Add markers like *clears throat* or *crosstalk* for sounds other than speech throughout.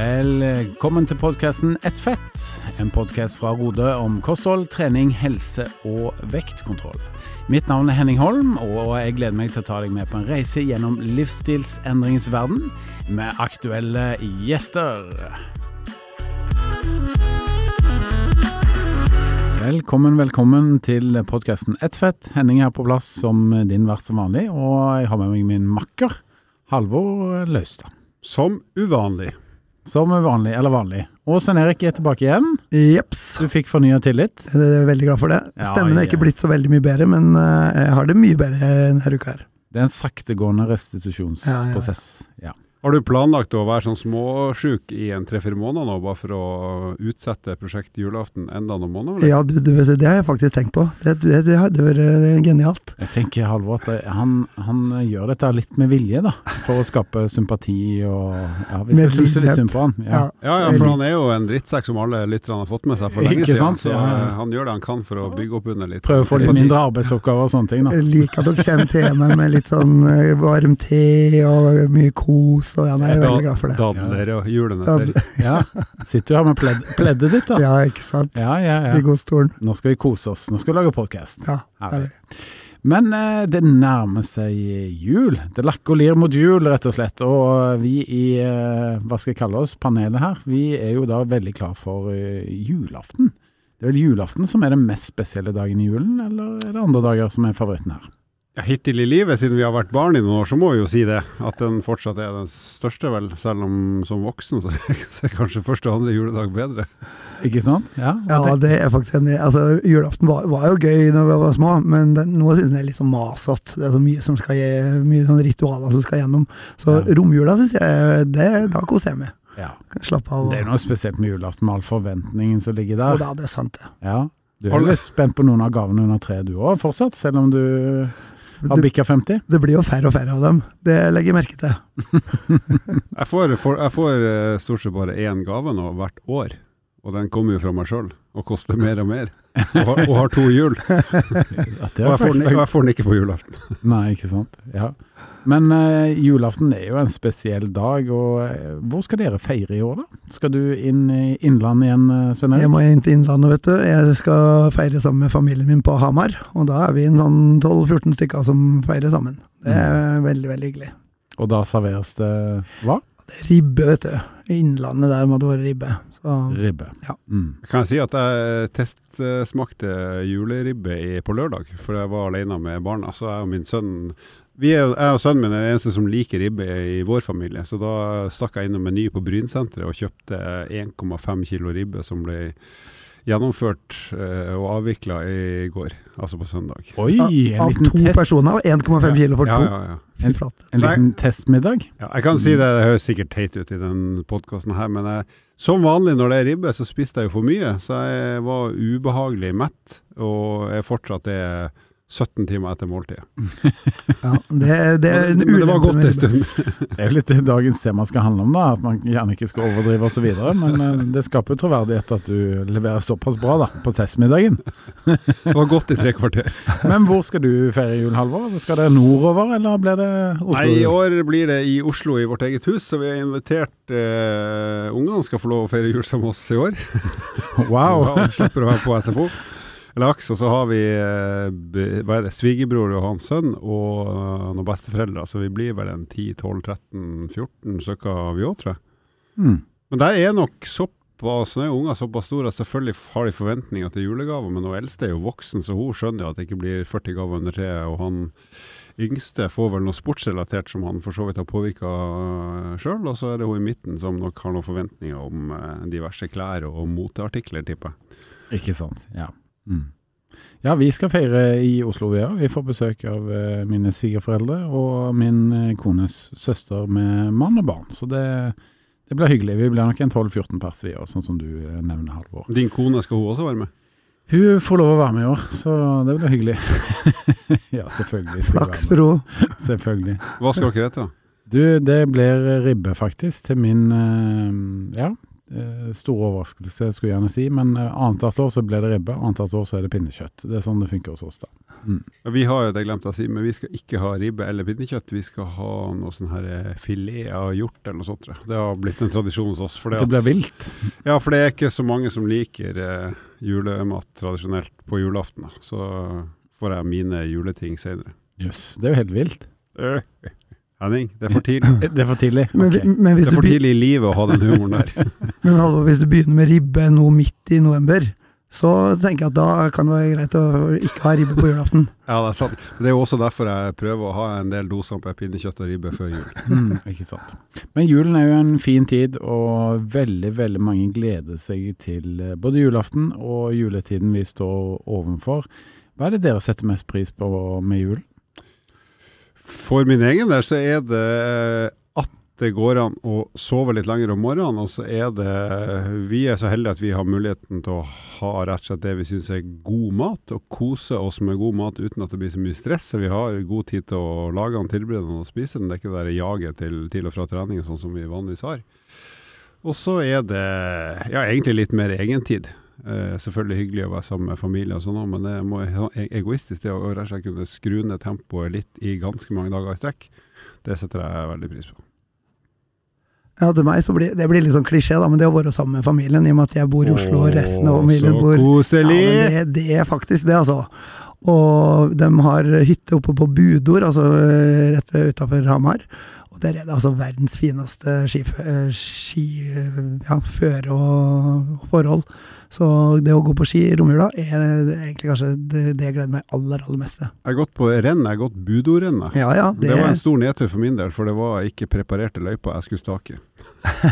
Velkommen til podkasten Ett fett, en podkast fra Rode om kosthold, trening, helse og vektkontroll. Mitt navn er Henning Holm, og jeg gleder meg til å ta deg med på en reise gjennom livsstilsendringens verden med aktuelle gjester. Velkommen, velkommen til podkasten Ett fett. Henning er på plass som din vert som vanlig, og jeg har med meg min makker Halvor Laustad. Som uvanlig. Som vanlig, eller vanlig. Og Svein Erik er tilbake igjen. Jeps. Du fikk fornya tillit. Jeg er veldig glad for det. Ja, Stemmen er ikke blitt så veldig mye bedre, men eh, jeg har det mye bedre denne uka her. Det er en saktegående restitusjonsprosess. Ja, Ja, Har du planlagt å være sånn småsjuk i en tre-fire måneder nå, bare for å utsette prosjekt julaften enda noen måneder? eller? Ja, du, du vet, det det har jeg faktisk tenkt på. Det, det, det hadde vært eh, genialt. Jeg tenker Halvor at han, han gjør dette litt med vilje, da. For å skape sympati og Ja, vi skal synes litt synd på han. Ja. Ja, ja, for han er jo en drittsekk som alle lytterne har fått med seg for *laughs* lenge Ikke siden. sant? Så Ja. eh, han gjør det han kan for å bygge opp under litt. Prøve å få litt mindre arbeidsoppgaver og sånne ting, da. Jeg liker at dere kommer til meg med litt sånn eh, varm te og mye kos, og ja, nei, jeg er veldig glad for det. Dadler og julenøtter. Ja. Sitter du her med pledd, pleddet ditt, da? Ja, ikke sant? Ja, ja, I ja. godstolen. Nå skal vi kose oss. Nå skal vi lage podkast. Ja, Herlig. Men eh, det nærmer seg jul. Det lakker og lir mot jul, rett og slett. Og vi i, eh, hva skal jeg kalle oss, panelet her, vi er jo da veldig klar for eh, julaften. Det er vel julaften som er den mest spesielle dagen i julen, eller er det andre dager som er favoritten her? Ja, hittil i livet, siden vi har vært barn i noen år, så må vi jo si det. At den fortsatt er den største, vel. Selv om som voksen så *laughs* er kanskje første og andre juledag bedre. Ikke sant? Ja, Ja, det er faktisk enig. Altså, julaften var, var jo gøy når vi var små, men den, nå synes jeg det er litt sånn masete. Det er så mye som skal gi, mye sånne ritualer som skal gjennom. Så Ja. romjula synes jeg, det, da koser jeg meg. ja. Kan slappe av. Det er noe spesielt med julaften, med all forventningen som ligger og Så da, det er sant det. Ja. Du er litt spent på noen av gavene under treet du òg, fortsatt, selv om du har bikka 50? det blir jo færre og færre av dem. Det legger jeg merke til. *laughs* Jeg får, for, jeg får eh, stort sett bare én gave nå hvert år, og den kommer jo fra meg sjøl og koster mer og mer. Og har, og har to hjul. *laughs* Og jeg får, den, og jeg får den ikke på julaften. *laughs* Nei, ikke sant. Ja. Men uh, julaften er jo en spesiell dag, og uh, hvor skal dere feire i år, da? Skal du inn i Innlandet igjen, eh, Svein Jeg må inn til Innlandet, vet du. Jeg skal feire sammen med familien min på Hamar. Og da er vi en sånn 12-14 stykker som feirer sammen. Det er veldig, veldig hyggelig. Og da serveres det hva? Det er ribbe, vet du. I Innlandet der må det være ribbe. Så Ribbe. Ja. Mm. Kan jeg si at jeg testsmakte juleribbe i, på lørdag, for jeg var alene med barna. Så jeg og min sønn vi er, Jeg og sønnen min er den eneste som liker ribbe i vår familie, så da stakk jeg innom Meny på Brynsenteret og kjøpte 1,5 kilo ribbe som ble gjennomført eh, og avvikla i går, altså på søndag. Oi, av, en av to test. personer, og 1,5 kilo for to. ja, ja. Flate. En liten testmiddag? Ja, jeg kan si det, det høres sikkert teit ut i den podkasten her, men jeg, som vanlig når det er ribbe, så spiste jeg jo for mye. Så jeg var ubehagelig mett, og jeg fortsatt er 17 timer etter måltidet. *laughs* Ja, det, det er en Men det var godt en stund. *laughs* Det er jo litt det dagens tema skal handle om, da. At man gjerne ikke skal overdrive osv. Men eh, det skaper jo troverdighet at du leverer såpass bra da, på testmiddagen. Det var godt i tre kvarter. *laughs* Men hvor skal du feire jul, Halvor? Skal det nordover, eller blir det Oslo? Nei, i år blir det i Oslo i vårt eget hus, så vi har invitert eh, Ungene skal få lov å feire jul som oss i år. Wow! Ja, slipper å være på SFO. Laks, og så har vi eh, hva er det, svigerbror og hans sønn og eh, noen besteforeldre, så vi blir vel en 10-12-13-14 stykker vi òg, tror jeg. Mm. Men der er nok såpass, nå er unger såpass store, at selvfølgelig har de forventninger til julegaver, men hun eldste er jo voksen, så hun skjønner jo at det ikke blir 40 gaver under treet, og han yngste får vel noe sportsrelatert som han for så vidt har påvirka sjøl, og så er det hun i midten som nok har noen forventninger om eh, diverse klær og moteartikler, tipper jeg. Ikke sant. Ja. Mm. Ja, vi skal feire i Oslo, vi òg. Vi får besøk av eh, mine svigerforeldre og min eh, kones søster med mann og barn. Så det, det blir hyggelig. Vi blir nok en 12-14 pers, vi òg, sånn som du eh, nevner, Halvor. Din kone, skal hun også være med? Hun får lov å være med i år, så det blir hyggelig. *laughs* ja, selvfølgelig. Flaks for henne. *laughs* Selvfølgelig. Hva skal dere hete? da? Du, det blir ribbe, faktisk, til min Ja, Stor overraskelse, skulle jeg gjerne si, men eh, annethvert år så ble det ribbe, annethvert år så er det pinnekjøtt. Det er sånn det funker hos oss, da. Mm. Vi har jo det glemte å si, men vi skal ikke ha ribbe eller pinnekjøtt. Vi skal ha noe sånn her eh, filet av hjort eller noe sånt. Det har blitt en tradisjon hos oss. For Det blir vilt. Ja, for det er ikke så mange som liker eh, julemat tradisjonelt på julaften. Da. Så får jeg mine juleting senere. Jøss, det er jo helt vilt. Øh, Henning, det er for tidlig. *laughs* Det er for tidlig. Men, men, hvis Det er for tidlig i livet å ha den humoren der. *laughs* men hallo, hvis du begynner med ribbe nå midt i november, så tenker jeg at da kan det være greit å ikke ha ribbe på julaften. *laughs* Ja, det er sant. Det er jo også derfor jeg prøver å ha en del doser med pinnekjøtt og ribbe før jul. Mm, ikke sant. Men julen er jo en fin tid, og veldig, veldig mange gleder seg til eh, både julaften og juletiden vi står ovenfor. Hva er det dere setter mest pris på med julen? For min egen del så er det at det går an å sove litt lenger om morgenen, og så er det Vi er så heldige at vi har muligheten til å ha rett og slett det vi syns er god mat, og kose oss med god mat uten at det blir så mye stress. Så vi har god tid til å lage den, tilberede den og spise den. Det er ikke det der jaget til, til og fra trening sånn som vi vanligvis har. Og så er det ja, egentlig litt mer egentid. Eh, selvfølgelig hyggelig å være sammen med familie og sånn, men det må e- egoistisk det å rett og slett kunne skru ned tempoet litt i ganske mange dager i strekk. Det setter jeg veldig pris på. Ja, til meg så blir det blir litt sånn klisjé, da, men det å være sammen med familien, i og med at jeg bor i Oslo og resten av familien så bor koselig! Ja, men det, det er faktisk det, altså. Og de har hytte oppe på Budor, altså eh, rett utafor Hamar. Og der er det altså verdens fineste skifø- eh, ski, eh, ja, og forhold. Så det å gå på ski i romjula er egentlig kanskje det, det jeg gleder meg aller, aller meste. Jeg har gått på renn, jeg har gått Budorennet. Ja, ja. Det, Det, var en stor nedtur for min del, for det var ikke preparerte løyper jeg skulle stake.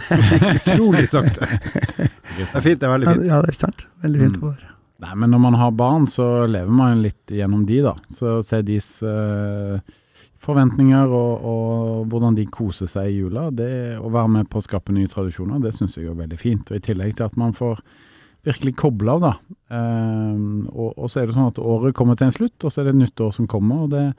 Så *laughs* det utrolig sakte. *laughs* Det er fint, det er veldig fint. ja, det er sant. Veldig fint Mm. få. Nei, men når man har barn, så lever man litt gjennom de, da. Så se deres eh, forventninger og, og hvordan de koser seg i jula. Det å være med på å skape nye tradisjoner, det syns jeg er veldig fint. Og i tillegg til at man får virkelig koble av, da. Um, og, og så er det sånn at året kommer til en slutt, og så er det et nytt år som kommer. og det er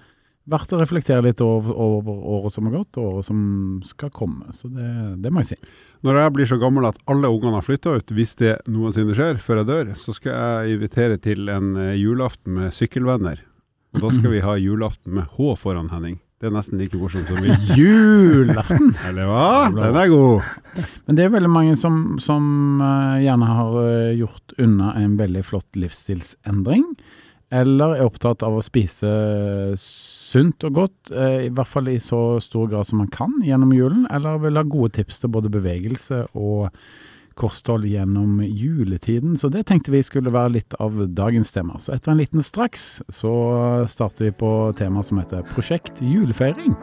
verdt å reflektere litt over, over året som har gått, og året som skal komme. Så det, det må jeg si. Når jeg blir så gammel at alle ungene har flytta ut, hvis det noensinne skjer før jeg dør, så skal jeg invitere til en eh, julaften med sykkelvenner. Og da skal *laughs* vi ha julaften med H foran Henning. Det er nesten like morsomt som. Julaften! *laughs* Eller hva? Den er god! Men det er veldig mange som, som eh, gjerne har eh, gjort unna en veldig flott livsstilsendring, eller er opptatt av å spise sunt og godt, eh, i hvert fall i så stor grad som man kan gjennom julen, eller vil ha gode tips til både bevegelse og kosthold gjennom juletiden. Så det tenkte vi skulle være litt av dagens tema. Så etter en liten straks så starter vi på temaet som heter Prosjekt julefeiring.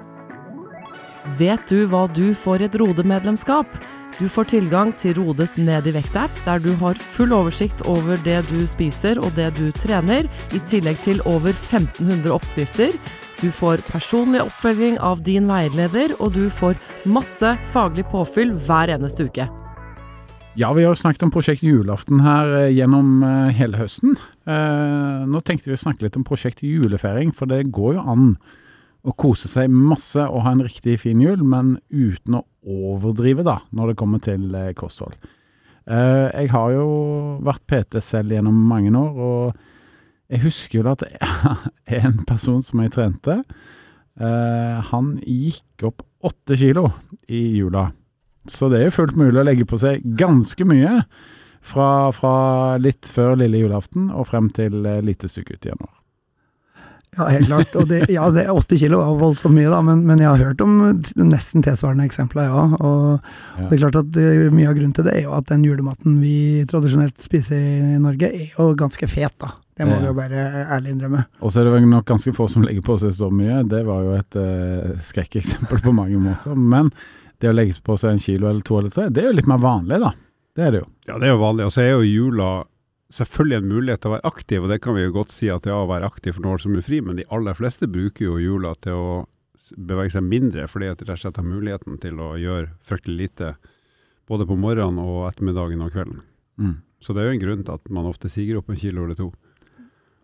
Vet du hva du får i et Rode-medlemskap? Du får tilgang til Rodes Ned i vekt-app, der du har full oversikt over det du spiser og det du trener, i tillegg til over 1500 oppskrifter. Du får personlig oppfølging av din veileder, og du får masse faglig påfyll hver eneste uke. Ja, vi har jo snakket om prosjekt julaften her eh, gjennom eh, hele høsten. Eh, nå tenkte vi å snakke litt om prosjekt julefeiring, for det går jo an å kose seg masse og ha en riktig fin jul, men uten å overdrive da, når det kommer til kosthold. Jeg har jo vært PT selv gjennom mange år, og jeg husker jo at *laughs* en person som jeg trente, han gikk opp åtte kilo i jula. Så det er jo fullt mulig å legge på seg ganske mye fra, fra litt før lille julaften og frem til eh, lite stykke ut i januar. Ja, helt klart. Og det, ja, det er 80 kilo er voldsomt mye, da, men, men jeg har hørt om nesten tilsvarende eksempler, ja. Og Ja. det er klart at eh, mye av grunnen til det er jo at den julematen vi tradisjonelt spiser i Norge, er jo ganske fet, da. Det må Ja. vi jo bare ærlig innrømme. Og så er det nok ganske få som legger på seg så mye. Det var jo et uh, skrekkeksempel på mange måter. Men det å legge på seg en kilo eller to eller tre, det er jo litt mer vanlig, da. Det er det jo. Ja, det er jo vanlig. Og så er jo jula selvfølgelig en mulighet til å være aktiv, og det kan vi jo godt si at ja, å være aktiv for noen som er fri, men de aller fleste bruker jo jula til å bevege seg mindre, fordi at de rett og slett har muligheten til å gjøre fryktelig lite, både på morgenen og ettermiddagen og kvelden. Mm. Så det er jo en grunn til at man ofte siger opp en kilo eller to.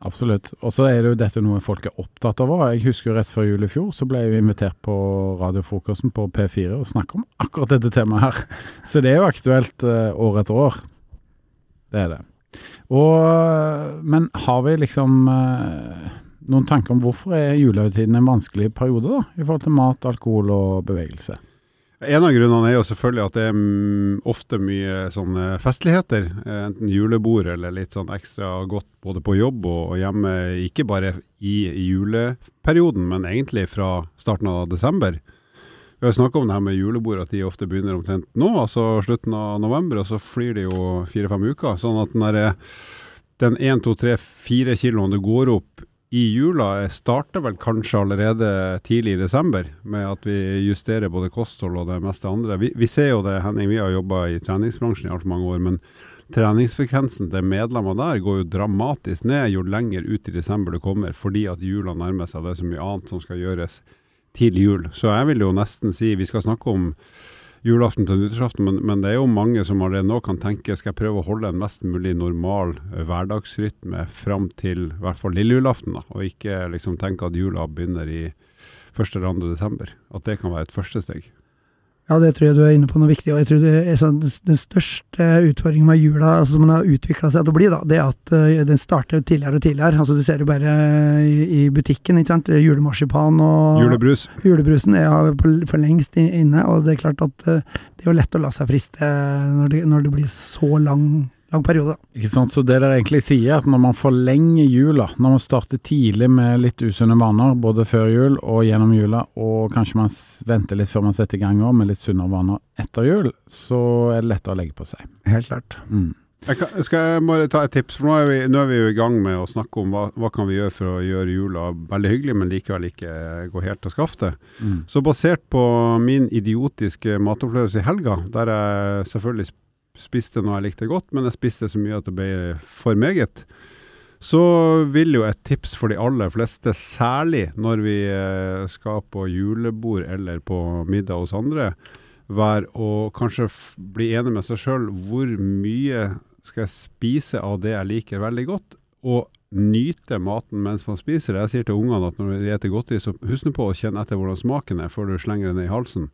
Absolutt. Og så er det jo dette noe folk er opptatt av òg. Jeg husker rett før jul i fjor, så ble jeg invitert på radiofrokosten på P4 og snakke om akkurat dette temaet her. *laughs* Så det er jo aktuelt uh, år etter år. Det er det. Og, men har vi liksom uh, noen tanker om hvorfor er julehøytiden en vanskelig periode, da? I forhold til mat, alkohol og bevegelse? En av grunnene er jo selvfølgelig at det er ofte mye sånne festligheter. Eh, enten julebord eller litt sånn ekstra godt både på jobb og hjemme. Ikke bare i juleperioden, men egentlig fra starten av desember. Vi har snakka om det her med julebord, at de ofte begynner omtrent nå, altså slutten av november, og så flyr de jo fire-fem uker. Sånn at den, der, den 1, 2, 3, 4 kiloen det går opp i jula starter vel kanskje allerede tidlig i desember, med at vi justerer både kosthold og det meste andre. Vi, vi ser jo det, Henning, vi har jobba i treningsbransjen i altfor mange år, men treningsfrekvensen til medlemmer der går jo dramatisk ned jo lenger ut i desember det kommer, fordi at jula nærmer seg. Det er så mye annet som skal gjøres til jul. Så jeg vil jo nesten si, vi skal snakke om julaften til nyttårsaften, men, men, det er jo mange som allerede nå kan tenke skal jeg prøve å holde en mest mulig normal hverdagsrytme fram til i hvert fall lille julaften, da, og ikke liksom tenke at jula begynner i 1. eller 2. desember. At det kan være et første steg. Ja, det tror jeg du er inne på noe viktig. og jeg tror det sånn, Den største utfordringen med jula, altså som den har utvikla seg til å bli, da, det er at uh, den starter tidligere og tidligere. altså Du ser det bare i, i butikken. ikke sant? Julemarsipan og Julebrus. Julebrusen er for lengst inne. og Det er klart at uh, det er jo lett å la seg friste når det, når det blir så lang lang periode. Ikke sant, Så det dere egentlig sier, at når man forlenger jula, når man starter tidlig med litt usunne vaner, både før jul og gjennom jula, og kanskje man venter litt før man setter i gang òg med litt sunnere vaner etter jul, så er det lettere å legge på seg. Helt klart. Mm. Jeg kan, skal jeg bare ta et tips? for Nå er vi, nå er vi jo i gang med å snakke om hva, hva kan vi gjøre for å gjøre jula veldig hyggelig, men likevel ikke gå helt til skaftet. Mm. Så basert på min idiotiske matopplevelse i helga, der jeg selvfølgelig spiste noe jeg likte godt, men jeg spiste så mye at det ble for meget. Så vil jo et tips for de aller fleste, særlig når vi eh, skal på julebord eller på middag hos andre, være å kanskje bli enig med seg sjøl hvor mye skal jeg spise av det jeg liker veldig godt, og nyte maten mens man spiser det. Jeg sier til ungene at når de spiser godteri, så husk på å kjenne etter hvordan smaken er før du slenger det ned i halsen.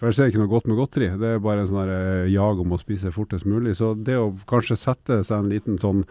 For jeg ser ikke noe godt med godteri. Det er bare en sånn eh, jag om å spise fortest mulig. Så det å kanskje sette seg en liten sånn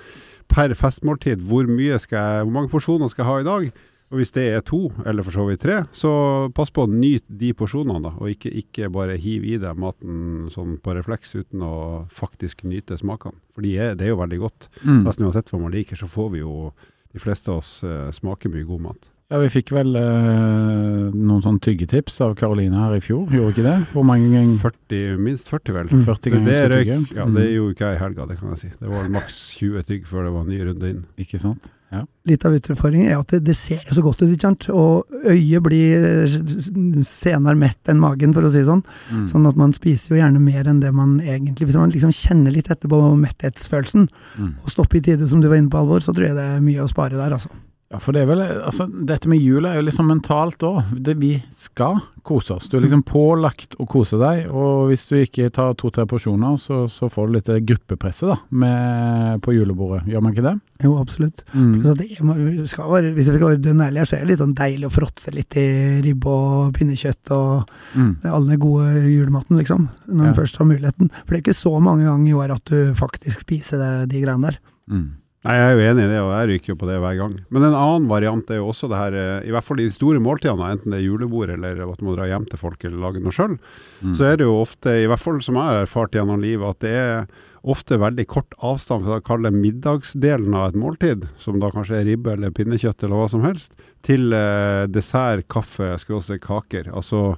per festmåltid, hvor, mye skal jeg, hvor mange porsjoner skal jeg ha i dag? Og hvis det er to, eller for så vidt tre, så pass på å nyte de porsjonene, da. Og ikke, ikke bare hiv i deg maten sånn på refleks uten å faktisk nyte smakene. For de det er jo veldig godt. Mm. Nesten uansett hva man liker, så får vi jo de fleste av oss uh, smake mye god mat. Ja, Vi fikk vel eh, noen sånn tyggetips av Karoline her i fjor, gjorde ikke det? Hvor mange ganger? 40, minst 40, vel. Mm. 40 ganger det, det røyk, ja, det mm. gjorde ikke jeg i helga, det kan jeg si. Det var maks 20 tygg før det var en ny runde inn. Ikke sant? Ja. Litt av utfordringen er at det, det ser jo så godt ut, ikke sant. Og øyet blir senere mett enn magen, for å si det sånn. Mm. Sånn at man spiser jo gjerne mer enn det man egentlig Hvis man liksom kjenner litt etterpå metthetsfølelsen, mm. og stopper i tide, som du var inne på, Alvor, så tror jeg det er mye å spare der, altså. Ja, for det er vel Altså, dette med jul er jo liksom mentalt òg. Vi skal kose oss. Du er liksom pålagt å kose deg, og hvis du ikke tar to-tre porsjoner, så, så, får du litt gruppepresset da, med, på julebordet. Gjør man ikke det? Jo, absolutt. Mm. Det, være, hvis jeg skal være dønn ærlig, så er det litt sånn deilig å fråtse litt i ribbe og pinnekjøtt og mm. all den gode julematen, liksom. Når ja. man først har muligheten. For det er ikke så mange ganger i år at du faktisk spiser det, de greiene der. Mm. Nei, Jeg er jo enig i det, og jeg ryker jo på det hver gang. Men en annen variant er jo også det her, eh, i hvert fall i de store måltidene, enten det er julebord eller at man må dra hjem til folk eller lage noe sjøl, mm. så er det jo ofte, i hvert fall som jeg har erfart gjennom livet, at det er ofte veldig kort avstand fra å kalle middagsdelen av et måltid, som da kanskje er ribbe eller pinnekjøtt eller hva som helst, til eh, dessert, kaffe, skråstrek kaker. Altså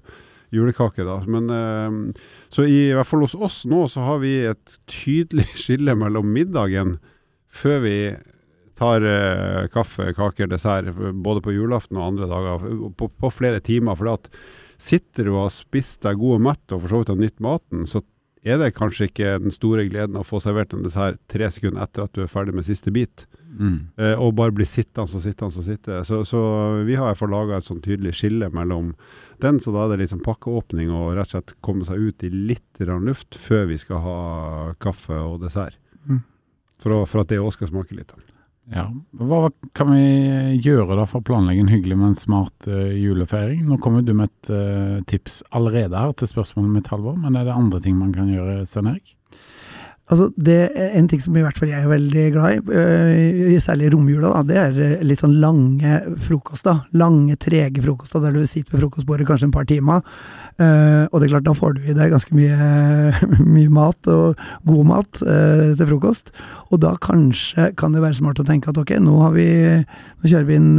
julekake, da. Men, eh, så i, i hvert fall hos oss nå så har vi et tydelig *laughs* skille mellom middagen før vi tar uh, kaffe, kaker, dessert, både på julaften og andre dager, på, på flere timer. For at sitter du og har spist deg god og mett og for så vidt har nytt maten, så er det kanskje ikke den store gleden å få servert en dessert tre sekunder etter at du er ferdig med siste bit. Mm. Uh, og bare bli sittende og sittende og sitte. Så, så vi har iallfall laga et sånn tydelig skille mellom den, så da er det liksom pakkeåpning og rett og slett komme seg ut i litt luft før vi skal ha kaffe og dessert. Mm. For, for at det òg skal smake litt. Ja. Hva kan vi gjøre da for å planlegge en hyggelig, men smart uh, julefeiring? Nå kommer du med et uh, tips allerede her til spørsmålet mitt, Halvor, men er det andre ting man kan gjøre, Svein Erik? Altså, det En ting som i hvert fall jeg er veldig glad i, øh, særlig i romjula, det er litt sånn lange frokoster. Lange, trege frokoster der du sitter ved frokostbordet kanskje en par timer. Uh, og det er klart, da får du i deg ganske mye, *laughs* mye mat, og god mat, til frokost. Og da kanskje kan det være smart å tenke at ok, nå, vi, nå kjører vi en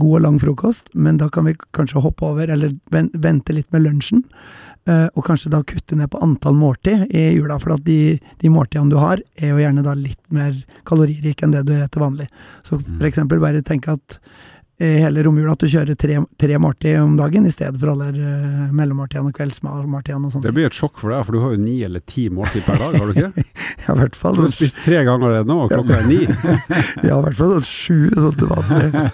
god og lang frokost, men da kan vi kanskje hoppe over, eller vente litt med lunsjen. Uh, og kanskje da kutte ned på antall måltid i jula, for at de, de måltidene du har, er jo gjerne da litt mer kaloririke enn det du er til vanlig. Så for mm. eksempel bare tenk at uh, hele romjula at du kjører tre, tre måltid om dagen i stedet for alle uh, mellommåltidene og kveldsmåltidene og sånt. Det blir et sjokk for deg, for du har jo ni eller ti måltid per dag, har du ikke? *laughs* ja, i hvert fall. Du har spist tre ganger det nå, og klokka er ni. *laughs* ja, i hvert fall sånn sju sånn til vanlig.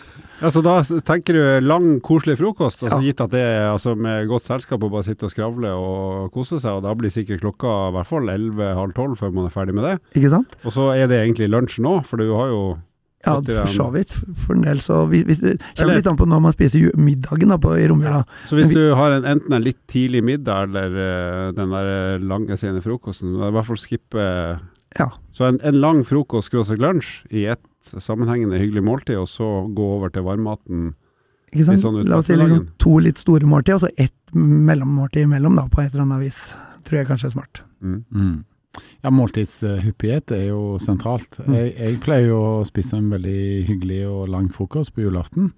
*laughs* Ja, Så da tenker du lang, koselig frokost, altså, ja. gitt at det er altså, med godt selskap å bare sitte og skravle og kose seg, og da blir sikkert klokka i hvert fall 11-12 før man er ferdig med det. Ikke sant? Og så er det egentlig lunsj nå, for du har jo ja, for så vidt. For en del så vi, vi, Det kommer litt an på når man spiser middagen da, på, i romjula. Ja. Så hvis vi, du har en, enten en litt tidlig middag eller uh, den der lange, sene frokosten, i hvert fall skippe ja. Så en, en lang frokost, lunsj, i ett sammenhengende hyggelig måltid, og så gå over til varmmaten. Ikke sant? Sånn La oss si liksom to litt store måltid, og så ett mellommåltid imellom, da, på et eller annet vis. Tror jeg kanskje er smart. Mm. Mm. Ja, måltidshyppighet er jo sentralt. Mm. Jeg, jeg, pleier jo å spise en veldig hyggelig og lang frokost på julaften.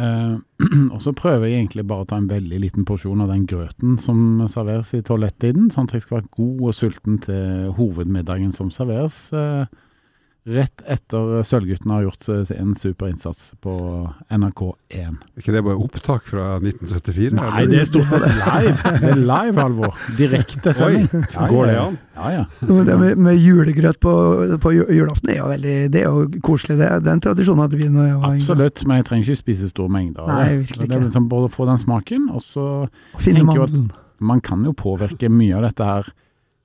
Eh, *clears throat* og så prøver jeg egentlig bare å ta en veldig liten porsjon av den grøten som serveres i toalettiden, sånn at jeg skal være god og sulten til hovedmiddagen som serveres. Eh, Rett etter Sølvguttene har gjort en super innsats på NRK1. Er ikke det bare opptak fra 1974? Nei, det er stort sett live. Det er live, Halvor. Direkte sending. Ja, Går det an? Ja, ja. Det med, med julegrøt på, på, julaften er jo veldig Det er jo koselig. Det, det er en tradisjon at vi nå Absolutt, men jeg trenger ikke spise store mengder. Nei, virkelig ikke. Det er liksom både å få den smaken, og så Finne mandelen. Man kan jo påvirke mye av dette her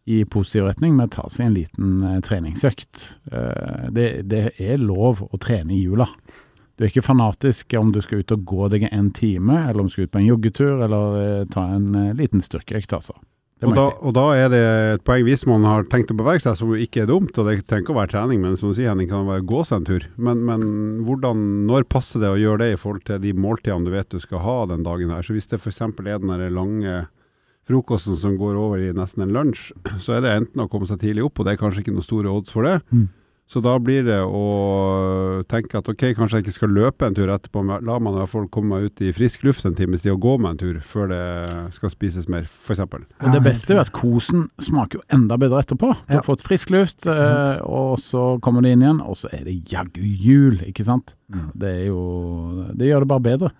i positiv retning med å ta seg en liten uh, treningsøkt. Uh, det, det, er lov å trene i jula. Du er ikke fanatisk om du skal ut og gå deg en time, eller om du skal ut på en joggetur, eller uh, ta en liten styrkeøkt, altså. Og da, og da, er det et poeng hvis man har tenkt å bevege seg, som ikke er dumt, og det trenger ikke å være trening, men som du sier Henning, kan være gå seg en tur. Men, men hvordan, når passer det å gjøre det i forhold til de måltidene du vet du skal ha den dagen her? Så hvis det f.eks. er den lange frokosten som går over i nesten en lunsj, så er det enten å komme seg tidlig opp, og det er kanskje ikke noen store odds for det. Mm. Så da blir det å tenke at ok, kanskje jeg ikke skal løpe en tur etterpå, men la meg i hvert fall komme meg ut i frisk luft en times tid og gå meg en tur før det skal spises mer, f.eks. Og det beste er jo at kosen smaker jo enda bedre etterpå. Du har fått frisk luft, eh, og så kommer du inn igjen, og så er det jaggu jul, ikke sant. Mm. Det er jo Det gjør det bare bedre.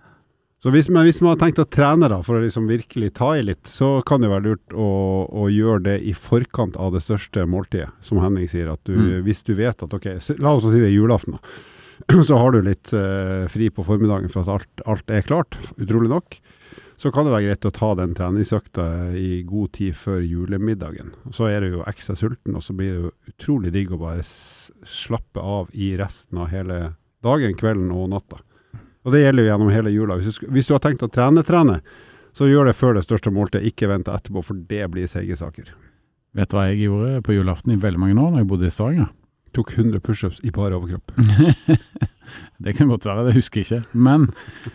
Så hvis man, hvis man, har tenkt å trene da, for å liksom virkelig ta i litt, så kan det være lurt å, å, gjøre det i forkant av det største måltidet, som Henning sier. at du, mm. Hvis du vet at ok, la oss si det er julaften, *clears throat* så har du litt uh, fri på formiddagen for at alt, alt, er klart, utrolig nok. Så kan det være greit å ta den treningsøkta i god tid før julemiddagen. Så er du jo ekstra sulten, og så blir det jo utrolig digg å bare slappe av i resten av hele dagen, kvelden og natta. Og det gjelder jo gjennom hele jula. Hvis du, hvis du har tenkt å trene-trene, så gjør det før det største måltidet, ikke vent etterpå, for det blir seige saker. Vet du hva jeg gjorde på julaften i veldig mange år når jeg bodde i Stavanger? Tok 100 pushups i bare overkropp. *laughs* det kan godt være, det husker jeg ikke. Men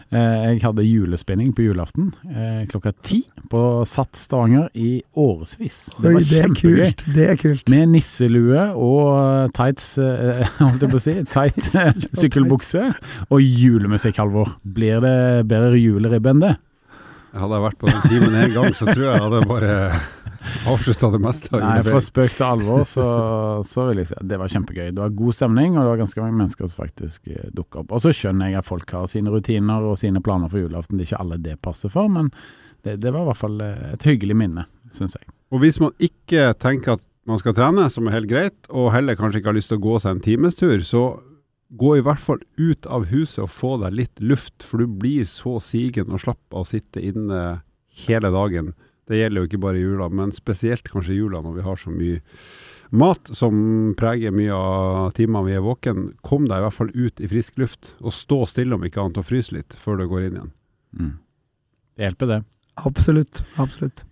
eh, jeg hadde julespinning på julaften eh, klokka ti på Satt Stavanger i årevis. Det Oi, var det er kult. Det er kult. Med nisselue og tights, eh, *laughs* holdt jeg på å si, tight *laughs* sykkelbukse og julemusikk, Halvor. Blir det bedre juleribbe enn det? Hadde jeg vært på den timen én gang, så tror jeg hadde bare avslutta det meste. Nei, fra spøk til alvor, så, så, vil jeg si at det var kjempegøy. Det var god stemning, og det var ganske mange mennesker som faktisk eh, dukka opp. Og så skjønner jeg at folk har sine rutiner og sine planer for julaften. Det er ikke alle det passer for, men det, det var i hvert fall eh, et hyggelig minne, syns jeg. Og hvis man ikke tenker at man skal trene, som er helt greit, og heller kanskje ikke har lyst til å gå seg en timestur, så gå i hvert fall ut av huset og få deg litt luft, for du blir så sigen og slapp av å sitte inne hele dagen. Det gjelder jo ikke bare jula, men spesielt kanskje jula når vi har så mye mat som preger mye av timene vi er våken, kom deg i hvert fall ut i frisk luft. Og stå stille om ikke annet og fryse litt før du går inn igjen. Mm. Det hjelper, det. Absolutt. Absolutt.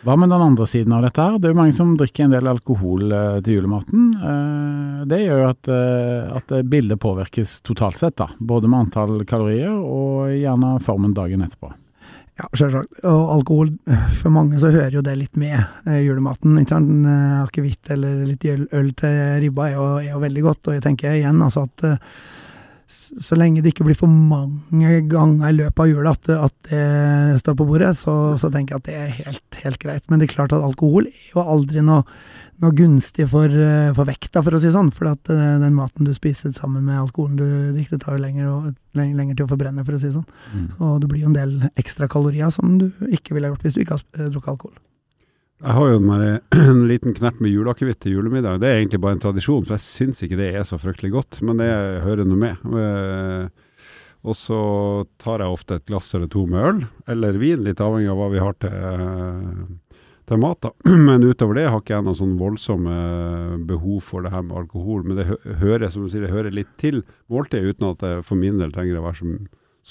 Hva med den andre siden av dette her? Det er jo mange som drikker en del alkohol eh, til julematen. Eh, det gjør jo at, eh, at bildet påvirkes totalt sett, da. Både med antall kalorier og gjerne formen dagen etterpå. Ja, selvsagt. Og alkohol, for mange så hører jo det litt med eh, julematen. ikke sant? Eh, Akevitt eller litt øl, til ribba er jo, er jo veldig godt. Og jeg tenker igjen altså at eh, så lenge det ikke blir for mange ganger i løpet av jula at, at det står på bordet, så, så tenker jeg at det er helt, helt greit. Men det er klart at alkohol er jo aldri noe, noe gunstig for, eh, for vekta, for å si det sånn. For at eh, den maten du spiser sammen med alkoholen du drikker, tar jo lenger, lenger, til å forbrenne, for å si det sånn. Mm. Og det blir jo en del ekstra kalorier som du ikke ville gjort hvis du ikke har drukket alkohol. Jeg har jo der, *clears throat* en liten knert med juleakevitt til julemiddag. Det er egentlig bare en tradisjon, for jeg syns ikke det er så fryktelig godt. Men det hører nå med. Eh, Og så tar jeg ofte et glass eller to med øl, eller vin, litt avhengig av hva vi har til, til mat. da. *clears throat* Men utover det har ikke jeg noe sånn voldsomme behov for det her med alkohol. Men det hører som du sier, det hører litt til måltidet, uten at det for min del trenger å være så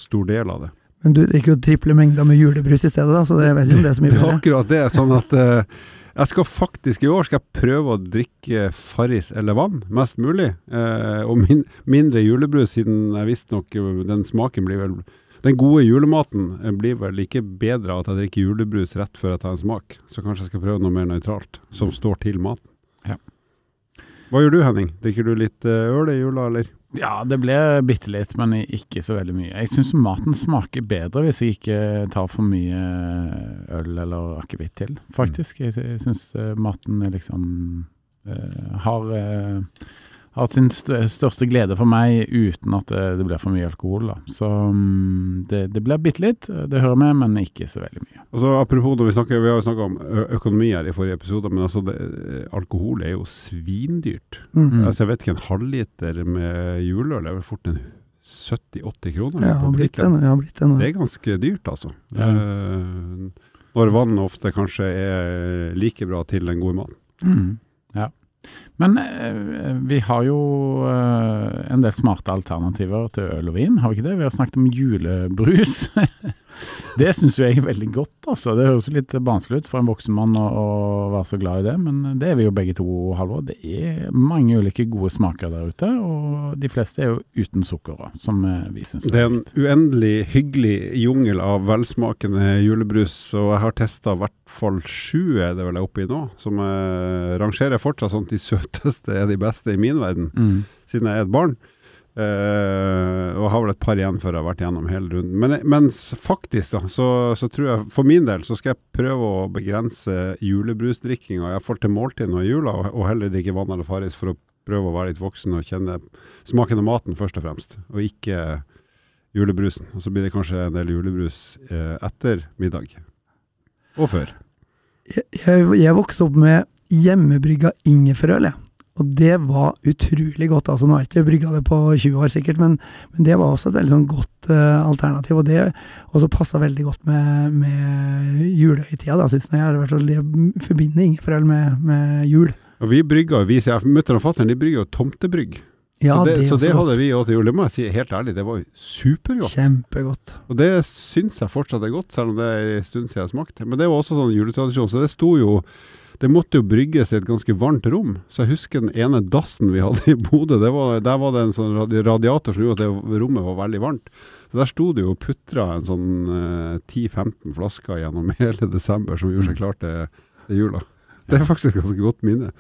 stor del av det. Men du drikker jo triple mengder med julebrus i stedet, da, så jeg vet ikke om det er så mye Det er akkurat det. Sånn at eh, jeg skal faktisk i år skal jeg prøve å drikke Farris eller vann, mest mulig. Eh, og min, mindre julebrus, siden jeg visstnok eh, den smaken blir vel Den gode julematen eh, blir vel ikke bedre av at jeg drikker julebrus rett før jeg tar en smak. Så kanskje jeg skal prøve noe mer nøytralt, som står til maten. Ja. Hva gjør du, Henning? Drikker du litt eh, øl i jula, eller? Ja, det ble bitte litt, men ikke så veldig mye. Jeg syns maten smaker bedre hvis jeg ikke tar for mye øl eller akevitt til, faktisk. Jeg, jeg syns maten liksom uh, har, eh, har sin største glede for meg uten at det, det blir for mye alkohol. Da. Så mm, det, det blir bitte litt, det hører med, men ikke så veldig mye. Altså, apropos, når vi, snakker, vi har jo snakka om økonomi her i forrige episode, men altså, det, alkohol er jo svindyrt. Mm. Altså, jeg vet ikke, en halvliter med juleøl er vel fort en 70-80 kroner? Ja, har blitt det butikken. Ja, blitt den. Det er ganske dyrt, altså. Ja. Eh, når vann ofte kanskje er like bra til den gode maten. Mm, ja. Men eh, vi har jo eh, en del smarte alternativer til øl og vin, har vi ikke det? Vi har snakket om julebrus. *laughs* det syns jeg er veldig godt, altså. Det høres litt barnslig ut for en voksen mann å, være så glad i det, men det er vi jo begge to, Halvor. Det er mange ulike gode smaker der ute, og de fleste er jo uten sukker, som eh, vi syns Det er en uendelig hyggelig jungel av velsmakende julebrus, og jeg har testa i hvert fall sju er det vel jeg er oppe i nå, som rangerer fortsatt sånn at de søteste er de beste i min verden, Mm. siden jeg er et barn. Uh, og har vel et par igjen før jeg har vært gjennom hele runden. Men, mens faktisk, da, så, så tror jeg for min del så skal jeg prøve å begrense julebrusdrikkinga, får til måltid nå i jula, og, og heller drikke vann eller Farris for å prøve å være litt voksen og kjenne smaken av maten først og fremst, og ikke julebrusen. Og så blir det kanskje en del julebrus eh, etter middag. Og før. Jeg, jeg, jeg vokste opp med hjemmebrygga ingefærøl, jeg. Og det var utrolig godt. altså Nå har jeg ikke brygga det på 20 år sikkert, men, men det var også et veldig sånn godt uh, alternativ. Og det også passa veldig godt med, med julehøytida, da, syns jeg. Jeg, har vært- jeg forbinder ingefærøl med, med jul. Og vi brygga, vi sier mutter'n og fatter'n, brygger jo tomtebrygg. Ja, så det, det, så det hadde vi til jul. Det må jeg si helt ærlig, det var jo supergodt. Kjempegodt. Og det syns jeg fortsatt er godt, selv om det er en stund siden jeg smakte. Men det var også sånn juletradisjon, så det sto jo Det måtte jo brygges i et ganske varmt rom. Så jeg husker den ene dassen vi hadde i Bodø, der var det en sånn radiator som gjorde at det rommet var veldig varmt. Så der sto det jo og putra en sånn eh, 10-15 flasker gjennom *laughs* hele desember som gjorde seg klar til, til jula. Det er faktisk et ganske godt minne.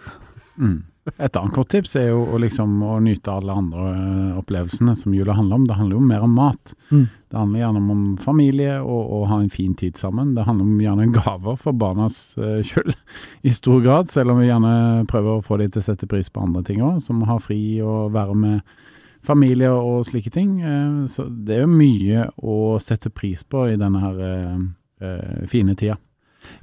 Mm. Et annet godt tips er jo å, liksom, å nyte alle andre eh, opplevelsene som jula handler om. Det handler jo mer om mat. Mm. Det handler gjerne om, familie og, å ha en fin tid sammen. Det handler om gjerne gaver for barnas eh, skyld *laughs* i stor grad, selv om vi gjerne prøver å få dem til å sette pris på andre ting òg, som å ha fri og være med familie og slike ting. Eh, så det er jo mye å sette pris på i denne her eh, fine tida.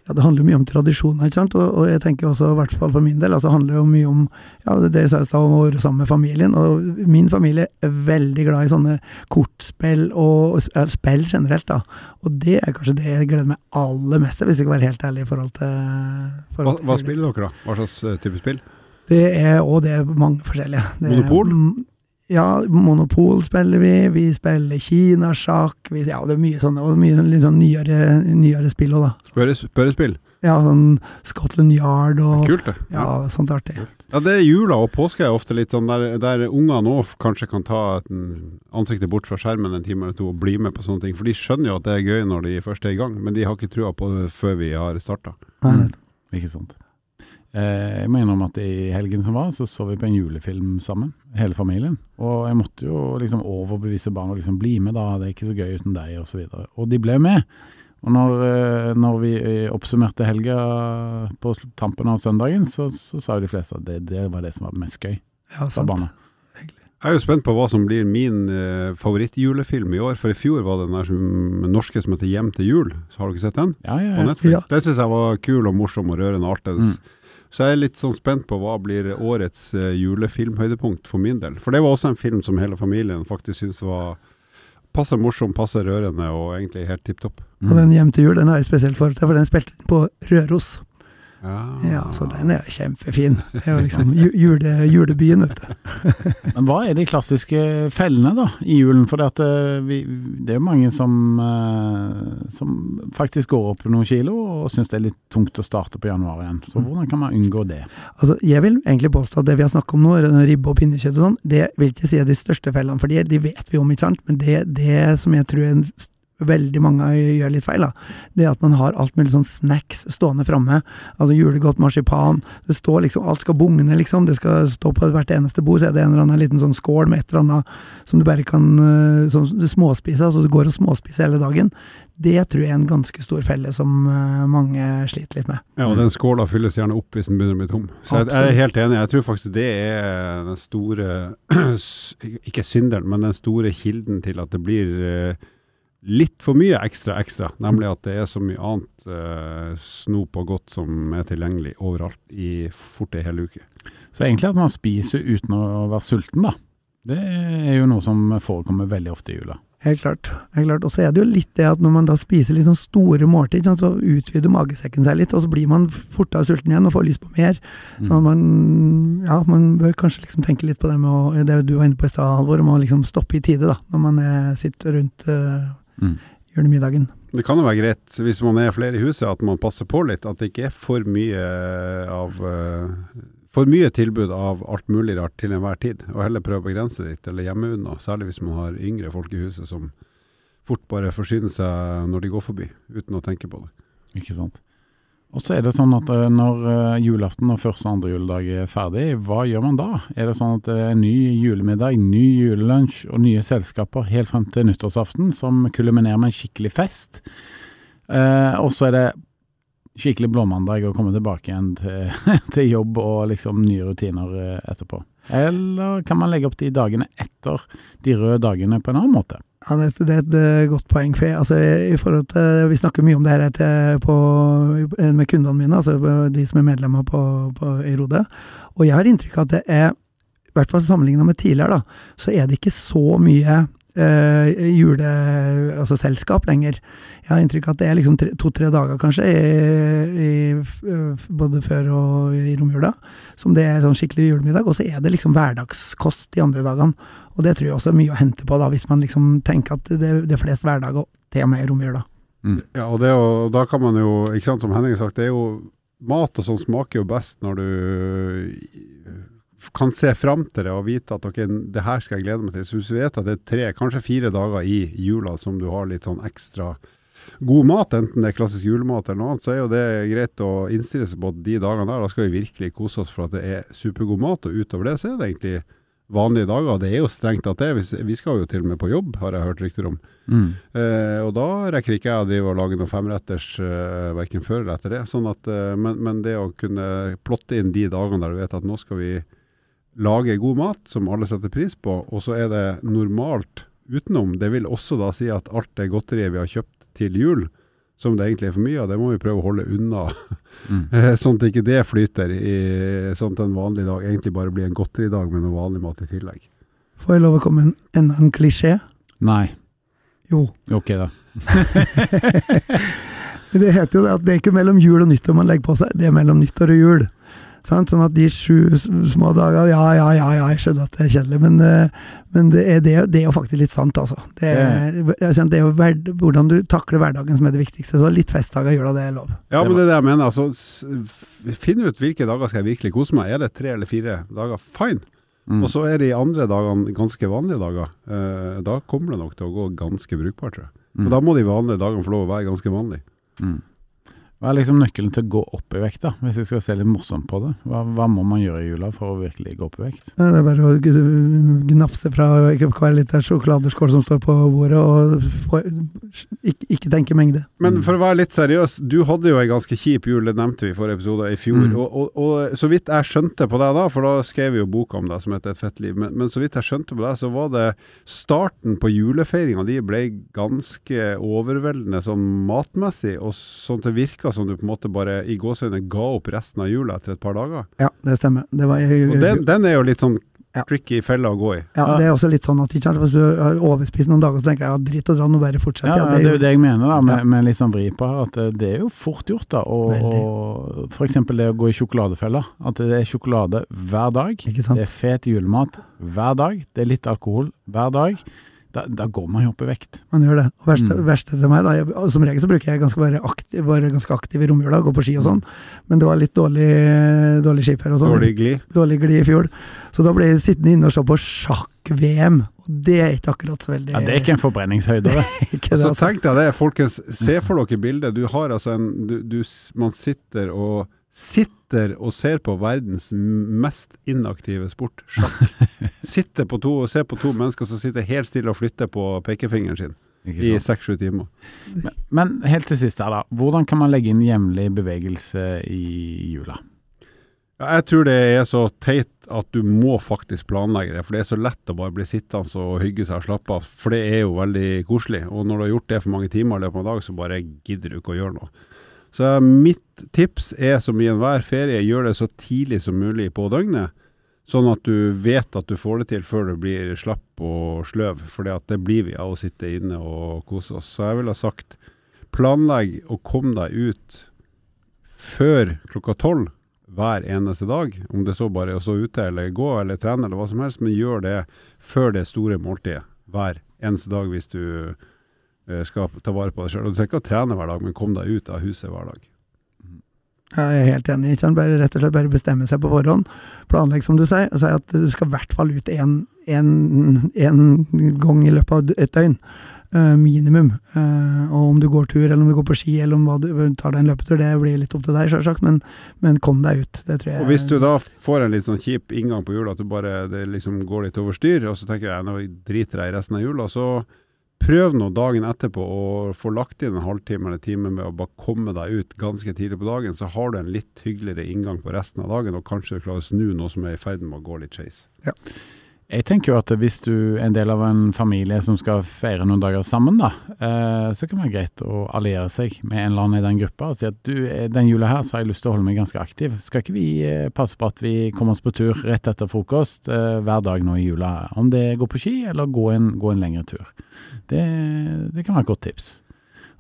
Ja, det handler jo mye om tradisjoner, ikke sant. Og, og jeg tenker også, i hvert fall for min del, altså handler jo mye om ja, det jeg sa i stad, om å være sammen med familien. Og min familie er veldig glad i sånne kortspill og spill generelt, da. Og det er kanskje det jeg gleder meg aller mest til, hvis jeg skal være helt ærlig i forhold til, Hva, forhold til hva jul. spiller dere da? Hva slags eh, type spill? Det er og det er mange forskjellige. Det er- Monopol? Mm, Ja, Monopol spiller vi. Vi spiller kinasjakk. Vi, ja, det er mye sånne, og mye litt sånn nyere, nyere spill òg, da. Spørre, spørrespill. Ja, sånn Scotland Yard og Kult, det. Ja, sånt artig. Ja, det er jula og påske er ofte litt sånn der, der ungene òg kanskje kan ta ansiktet bort fra skjermen en time eller to og bli med på sånne ting. For de skjønner jo at det er gøy når de først er i gang, men de har ikke trua på det før vi har starta. Nei, Mm. Ikke sant. Eh, jeg må innrømme at i helgen som var, så så vi på en julefilm sammen, hele familien. Og jeg måtte jo liksom overbevise barna liksom bli med, da, det er ikke så gøy uten deg, osv. Og, så og de ble med. Og når, eh, når vi eh, oppsummerte helga på tampen av søndagen, så, så sa jo de fleste at det, det var det som var mest gøy, Ja, sant. barna. Jeg er jo spent på hva som blir min eh, favorittjulefilm i år, for i fjor var det den der som, norske som heter 'Hjem til jul'. Så har du ikke sett den? Ja, ja, På ja. Netflix. Ja. Den syns jeg var kul og morsom og rørende og artig. Mm. Så jeg er litt sånn spent på hva blir årets uh, julefilmhøydepunkt for min del. For det var også en film som hele familien faktisk syntes var passe morsom, passe rørende og egentlig helt tipp topp. Mm. Og den Hjem til jul den har jeg spesielt forhold til, for den spilte på Røros. Ja. Ja, så den er kjempefin. Det er jo liksom jule, julebyen, vet du. *laughs* Men hva er de klassiske fellene da, i julen? For det, eh, vi, det er jo mange som, eh, som faktisk går opp noen kilo og syns det er litt tungt å starte på januar igjen. Så hvordan kan man unngå det? Altså, jeg vil egentlig påstå at det vi har snakket om nå, ribbe og pinnekjøtt og sånn, det vil ikke si er de største fellene, for de, de vet vi om, ikke sant? Men det, det som jeg tror er en veldig mange gjør litt feil, da, det at man har alt mulig sånn snacks stående framme. Altså julegodt marsipan. Det står liksom, alt skal bugne, liksom. Det skal stå på hvert eneste bord, så er det en eller annen liten sånn skål med et eller annet som du bare kan eh, som du småspiser, altså du går og småspiser hele dagen. Det tror jeg er en ganske stor felle som eh, mange sliter litt med. Ja, og den skåla fylles gjerne opp hvis den begynner å bli tom. Så jeg, jeg er helt enig. Jeg tror faktisk det er den store *clears throat* Ikke synderen, men den store kilden til at det blir eh, litt for mye ekstra ekstra. Nemlig at det er så mye annet eh, snop og godt som er tilgjengelig overalt i fort ei hel uke. Så egentlig at man spiser uten å være sulten, da. Det er jo noe som forekommer veldig ofte i jula. Helt klart. helt klart. Og så er det jo litt det at når man da spiser litt sånn store måltid, så utvider magesekken seg litt, og så blir man fortere sulten igjen og får lyst på mer. Mm. Så man, ja, man bør kanskje liksom tenke litt på det med å, det du var inne på i stad, Halvor, om å liksom stoppe i tide da, når man sitter rundt eh, Mm. gjør Det kan jo være greit, hvis man er flere i huset, at man passer på litt. At det ikke er for mye av eh, For mye tilbud av alt mulig rart til enhver tid. Og heller prøve å begrense det litt, eller gjemme unna. Særlig hvis man har yngre folk i huset som fort bare forsyner seg når de går forbi, uten å tenke på det. Ikke sant. Og så er det sånn at eh, når eh, julaften og første og andre juledag er ferdig, hva gjør man da? Er det sånn at det er ny julemiddag, ny julelunsj og nye selskaper helt frem til nyttårsaften, som kulminerer med en skikkelig fest? Eh, og så er det skikkelig blåmandag å komme tilbake igjen til, *laughs* til jobb og liksom nye rutiner eh, etterpå. Eller kan man legge opp de dagene etter de røde dagene på en annen måte? Ja, det, er et eh, godt poeng. For jeg, altså, i forhold til, Vi snakker mye om det her til, på, med kundene mine, altså de som er medlemmer på, på, i Rode. Og jeg har inntrykk av at det er, i hvert fall sammenligna med tidligere, da, så er det ikke så mye eh, juleselskap lenger. Jeg har inntrykk av at det er liksom to-tre dager, kanskje, i, i, både før og i romjula, som det er sånn skikkelig julemiddag. Og så er det liksom hverdagskost de andre dagene. Og det tror jeg også er mye å hente på, da, hvis man liksom tenker at det, det er flest hverdager, til og med i romjula. Ja, og det, og da kan man jo, ikke sant, som Henning har sagt, det er jo mat og sånn smaker jo best når du kan se fram til det og vite at ok, det her skal jeg glede meg til. Så hvis du vet at det er tre, kanskje fire dager i jula som du har litt sånn ekstra god mat, enten det er klassisk julemat eller noe annet, så er jo det greit å innstille seg på de dagene der, da skal vi virkelig kose oss for at det er supergod mat, og utover det så er det egentlig vanlige dager. og Det er jo strengt at det. Vi- vi skal jo til og med på jobb, har jeg hørt rykter om. Mm. Eh, og da rekker ikke jeg å drive og lage noen femretters eh, verken før eller etter det. Sånn at, eh, men, men det å kunne plotte inn de dagene der du vet at nå skal vi lage god mat som alle setter pris på, og så er det normalt utenom. Det vil også da si at alt det godteriet vi har kjøpt til jul, som det egentlig er for mye av, det må vi prøve å holde unna. Mm. *laughs* Eh, sånn at ikke det flyter i sånn at en vanlig dag egentlig bare blir en godteridag med noe vanlig mat i tillegg. Får jeg lov å komme med en, enda en klisjé? Nei. Jo. Ok, da. *laughs* Det heter jo det at det er ikke mellom jul og nyttår man legger på seg, det er mellom nyttår og jul. Sant? Sånn at de sju små dagene Ja, ja, ja, ja, jeg skjønner at det er kjedelig, men, eh, men det, er, det, er- det er jo faktisk litt sant, altså. Det er, jeg kjenner, det er jo verd, hvordan du takler hverdagen som er det viktigste. Så litt festdager gjør da det er lov. Ja, men det er det jeg mener. Altså, finn ut hvilke dager skal jeg virkelig kose meg. Er det tre eller fire dager? Fine. Mm. Og så er de andre dagene ganske vanlige dager. Eh, da kommer det nok til å gå ganske brukbart, tror jeg. Mm. Og da må de vanlige dagene få lov å være ganske vanlige. Mm. Hva er liksom nøkkelen til å gå opp i vekt, da? Hvis jeg skal se litt morsomt på det. Hva, hva må man gjøre i jula for å virkelig gå opp i vekt? Det er bare å gnafse fra hver liter sjokoladeskål som står på bordet, og få, ikke, ikke tenke mengde. Men Mm. for å være litt seriøs, du hadde jo ei ganske kjip jul, det nevnte vi i forrige episode, i fjor. Mm. Og, og, og så vidt jeg skjønte på deg da, for da skrev vi jo boka om deg som heter Et fett liv, men, men så vidt jeg skjønte på deg, så var det starten på julefeiringa di ble ganske overveldende sånn matmessig, og sånn til det virka som du på en måte bare i gåseøynene ga opp resten av jula etter et par dager. Ja, det stemmer. Det, var, Og den, den er jo litt sånn Ja. tricky felle å gå i. ja, det er også litt sånn at ikke sant, hvis du har overspist noen dager, så tenker jeg ja, dritt og dra, nå bare fortsett. Ja, Ja, det er jo det jeg mener, da, med, Ja. med litt sånn vri på her. At det- det er jo fort gjort, da. Og, og f.eks. det å gå i sjokoladefella. At det er sjokolade hver dag. Ikke sant? Det er fet julemat hver dag. Det er litt alkohol hver dag. Da, da går man jo opp i vekt. Man gjør det. Og verste, Mm. verste til meg, da, jeg, som regel så bruker jeg ganske bare, aktiv, bare ganske aktiv i romjula, gå på ski og sånn, men det var litt dårlig, dårlig skiføre og sånn. Dårlig glid. Dårlig glid i fjor. Så da ble jeg sittende inne og se på sjakk-VM, og det er ikke akkurat så veldig Ja, Det er ikke en forbrenningshøyde, det. *laughs* ikke det, altså. så tenk deg det, folkens. Se for dere bildet. Du har altså en du, du, Man sitter og Sitter og ser på verdens mest inaktive sport, sjakk. *laughs* Sitter på to og ser på to mennesker som sitter helt stille og flytter på pekefingeren sin i seks-sju timer. Men, men helt til sist her, da. Hvordan kan man legge inn jevnlig bevegelse i jula? Jeg tror det er så teit at du må faktisk planlegge det, for det er så lett å bare bli sittende og hygge seg og slappe av, for det er jo veldig koselig. Og når du har gjort det for mange timer i løpet av en dag, så bare gidder du ikke å gjøre noe. Så mitt tips er som i enhver ferie, gjør det så tidlig som mulig på døgnet, sånn at du vet at du får det til før du blir slapp og sløv, for det blir vi av å sitte inne og kose oss. Så jeg ville ha sagt, planlegg å komme deg ut før klokka tolv hver eneste dag, om det så bare er å stå ute eller gå eller trene eller hva som helst, men gjør det før det store måltidet hver eneste dag hvis du skal ta vare på deg sjøl. Du trenger ikke å trene hver dag, men kom deg ut av huset hver dag. Jeg er helt enig. Ikke? Bare, rett og slett bare bestemme seg på forhånd. Planlegg, som du sier, og si at du skal i hvert fall ut én gang i løpet av et døgn. Uh, minimum. Uh, og om du går tur, eller om du går på ski, eller om du tar deg en løpetur, det blir litt opp til deg, sjølsagt, men, men kom deg ut. Det tror jeg Og hvis du da får en litt sånn kjip inngang på jula, at du bare det liksom går litt over styr, og så tenker jeg nå driter jeg i resten av jula, så prøv nå dagen etterpå å få lagt inn en halvtime eller time med å bare komme deg ut ganske tidlig på dagen, så har du en litt hyggeligere inngang på resten av dagen, og kanskje du klarer å snu noe som er i ferd med å gå litt skeis. Jeg tenker jo at hvis du er en del av en familie som skal feire noen dager sammen, da, eh, så kan det være greit å alliere seg med en eller annen i den gruppa og si at du, eh, den jula her så har jeg lyst til å holde meg ganske aktiv. Skal ikke vi eh, passe på at vi kommer oss på tur rett etter frokost hver dag nå i jula? Om det går på ski eller gå en, gå en lengre tur. Det, det kan være et godt tips.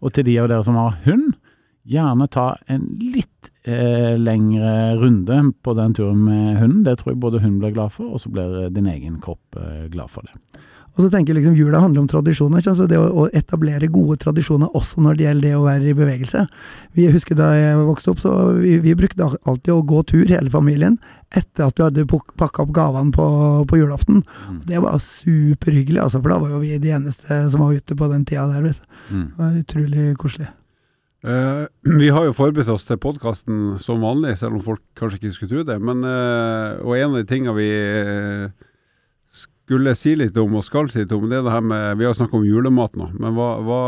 Og til de av dere som har hund, gjerne ta en litt eh, lengre runde på den turen med hunden. Det tror jeg både hun blir glad for, og så blir din egen kropp eh, glad for det. Og så tenker jeg liksom Jula handler om tradisjoner. Så det å, etablere gode tradisjoner også når det gjelder det å være i bevegelse. Vi husker Da jeg vokste opp, så vi, vi brukte alltid å gå tur, hele familien, etter at vi hadde pakka opp gavene på, på julaften. Mm. Det var superhyggelig, altså, for da var jo vi de eneste som var ute på den tida der. Vet. Mm. Det var utrolig koselig. Eh, vi har jo forberedt oss til podkasten som vanlig, selv om folk kanskje ikke skulle tro det. Men, uh, og en av de tingene vi eh, skulle si litt om, og skal si litt om, det er det her med Vi har snakket om julemat nå, men hva, hva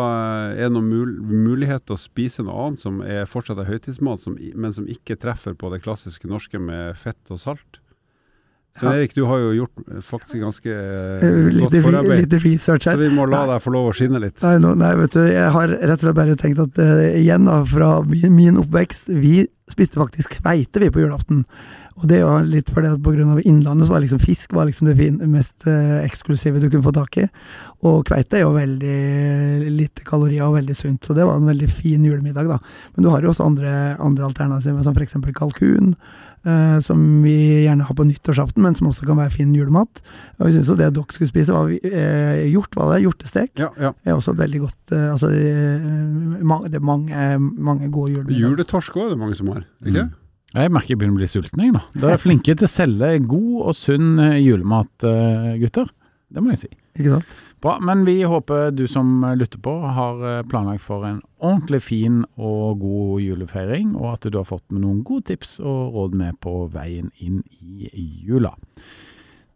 er noen mul mulighet til å spise noe annet som er fortsatt er høytidsmat, som, men som ikke treffer på det klassiske norske med fett og salt? Ja. Erik, du har jo gjort eh, faktisk ganske eh, Eh, Litt, godt forarbeid, litt research så vi må la deg få lov å skinne litt. Nei, no, nei, vet du, jeg har rett og slett bare tenkt at uh, igjen da, fra min, min oppvekst, vi spiste faktisk kveite vi på julaften. Og det var litt fordi at av innlandet så var liksom fisk var liksom det fin, mest uh, eksklusive du kunne få tak i. Og kveite er jo veldig lite kalorier og veldig sunt, så det var en veldig fin julemiddag da. Men du har jo også andre, andre alternativer, som f.eks. kalkun. Eh, som vi gjerne har på nyttårsaften, men som også kan være fin julemat. Og vi syns jo det dere skulle spise, var eh, hjort, var det? Hjortestek. Ja, ja. er også et veldig godt eh, Altså, eh, mange, det er mange, mange gode julemiddager. Juletorsk òg er det mange som har. Ikke? Mm. Jeg merker jeg begynner å bli sulten, jeg nå. Dere er flinke til å selge god og sunn eh, julemat, eh, gutter. Det må jeg si. Ikke sant? Bra, men vi håper du som lytter på har eh, planlagt for en ordentlig fin og god julefeiring, og at du har fått med noen gode tips og råd med på veien inn i jula.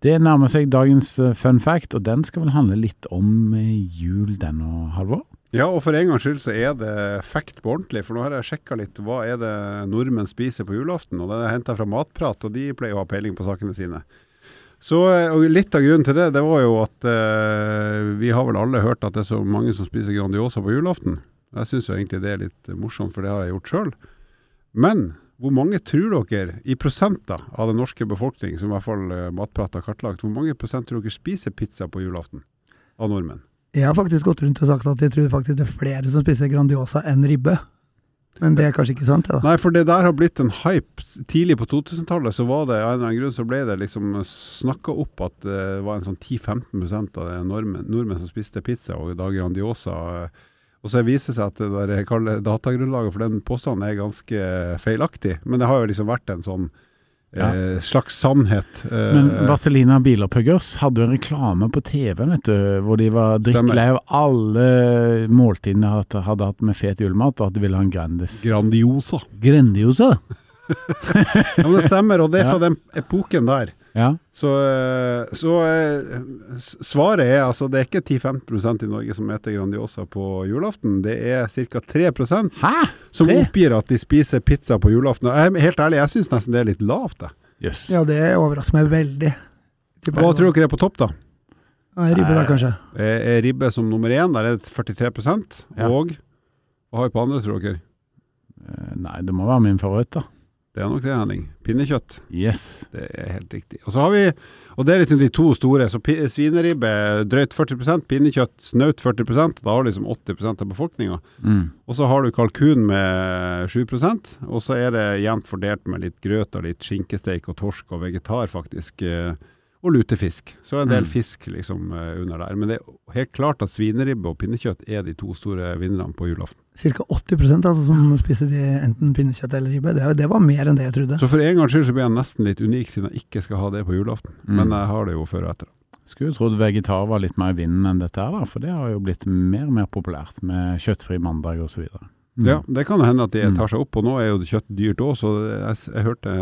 Det nærmer seg dagens eh, fun fact, og den skal vel handle litt om eh, jul den og Halvor? Ja, og for en gangs skyld så er det fact på ordentlig. For nå har jeg sjekka litt hva er det nordmenn spiser på julaften. Og det er henta fra Matprat, og de pleier å ha peiling på sakene sine. Så og Litt av grunnen til det, det var jo at eh, vi har vel alle hørt at det er så mange som spiser Grandiosa på julaften. Jeg syns egentlig det er litt morsomt, for det har jeg gjort sjøl. Men hvor mange tror dere, i prosenter av den norske befolkning, som i hvert fall eh, Matprat har kartlagt, hvor mange prosent tror dere spiser pizza på julaften av nordmenn? Jeg har faktisk gått rundt og sagt at jeg tror faktisk det er flere som spiser Grandiosa enn ribbe. Men det er kanskje ikke sant, da. Nei, for det der har blitt en hype. Tidlig på 2000-tallet så var det av en eller annen grunn så ble det liksom snakka opp at det var en sånn 10-15 av det nordmenn, nordmenn som spiste pizza, og da Grandiosa. Og så viser det seg at det datagrunnlaget for den påstanden er ganske feilaktig. Men det har jo liksom vært en sånn Ja. eh, slags sannhet. Eh, Men Vazelina Bilerpuggers hadde jo en reklame på TV, vet du, hvor de var drittlei av alle måltidene de hadde, hatt med fet julemat, og at de ville ha en Grandis. Grandiosa. Grandiosa? *laughs* Ja, men det stemmer, og det er *laughs* fra den epoken der. Ja. Så, eh, så eh, svaret er altså det er ikke 10-15% i Norge som spiser Grandiosa på julaften. Det er ca. 3 Hæ? som Tre? oppgir at de spiser pizza på julaften. Jeg helt ærlig, jeg syns nesten det er litt lavt. Jøss. Ja, det overrasker meg veldig. Hva tror dere er på topp, da? Nei, Ribbe da, kanskje. Er er ribbe som nummer én, der er det 43 Ja. Og hva har vi på andre, tror dere? Eh, Nei, det må være min favoritt, da. Det er nok det, Henning. Pinnekjøtt. Yes. Det er helt riktig. Og så har vi, og det er liksom de to store, så svineribbe drøyt 40% pinnekjøtt snaut 40% da har du liksom 80 av befolkninga. Mm. Og så har du kalkun med 7% og så er det jevnt fordelt med litt grøt og litt skinkesteik og torsk og vegetar, faktisk. eh, Og lutefisk. Så en del Mm. fisk liksom eh, under der. Men det er helt klart at svineribbe og pinnekjøtt er de to store vinnerne på julaften. Cirka 80% altså, som spiser de enten pinnekjøtt eller ribbe. Det, det var mer enn det jeg trodde. Så for en gangs skyld så blir jeg nesten litt unik, siden jeg ikke skal ha det på julaften. Mm. Men jeg har det jo før og etter. Skulle jo trodd vegetar var litt mer i vinden enn dette her, da, for det har jo blitt mer og mer populært med kjøttfri mandag osv. Mm. Ja, det kan hende at det Mm. tar seg opp, og nå er jo kjøtt dyrt òg, så jeg, jeg hørte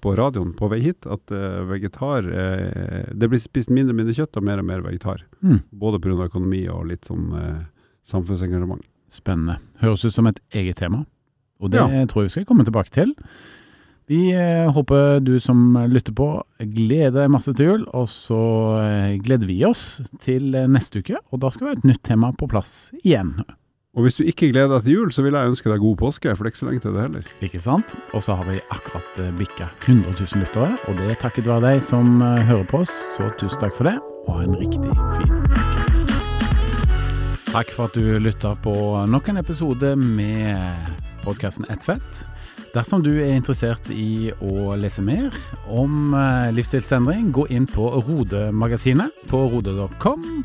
på radioen på vei hit at eh, vegetar eh, Det blir spist mindre og mindre kjøtt og mer og mer vegetar. Mm. Både pga. økonomi og litt sånn eh, samfunnsengasjement. Spennende. Høres ut som et eget tema, og det Ja. tror jeg vi skal komme tilbake til. Vi eh, håper du som lytter på gleder deg masse til jul, og så eh, gleder vi oss til eh, neste uke, og da skal vi ha et nytt tema på plass igjen. Og hvis du ikke gleder deg til jul, så vil jeg ønske deg god påske, for det er ikke så lenge til det heller. Ikke sant? Og så har vi akkurat bikka 100 000 lyttere, og det er takket være deg som eh, hører på oss, så tusen takk for det, og ha en riktig fin uke. Takk for at du lytter på nok en episode med podkasten Ett fett. Dersom du er interessert i å lese mer om eh, livsstilsendring, gå inn på Rode-magasinet på rode.com.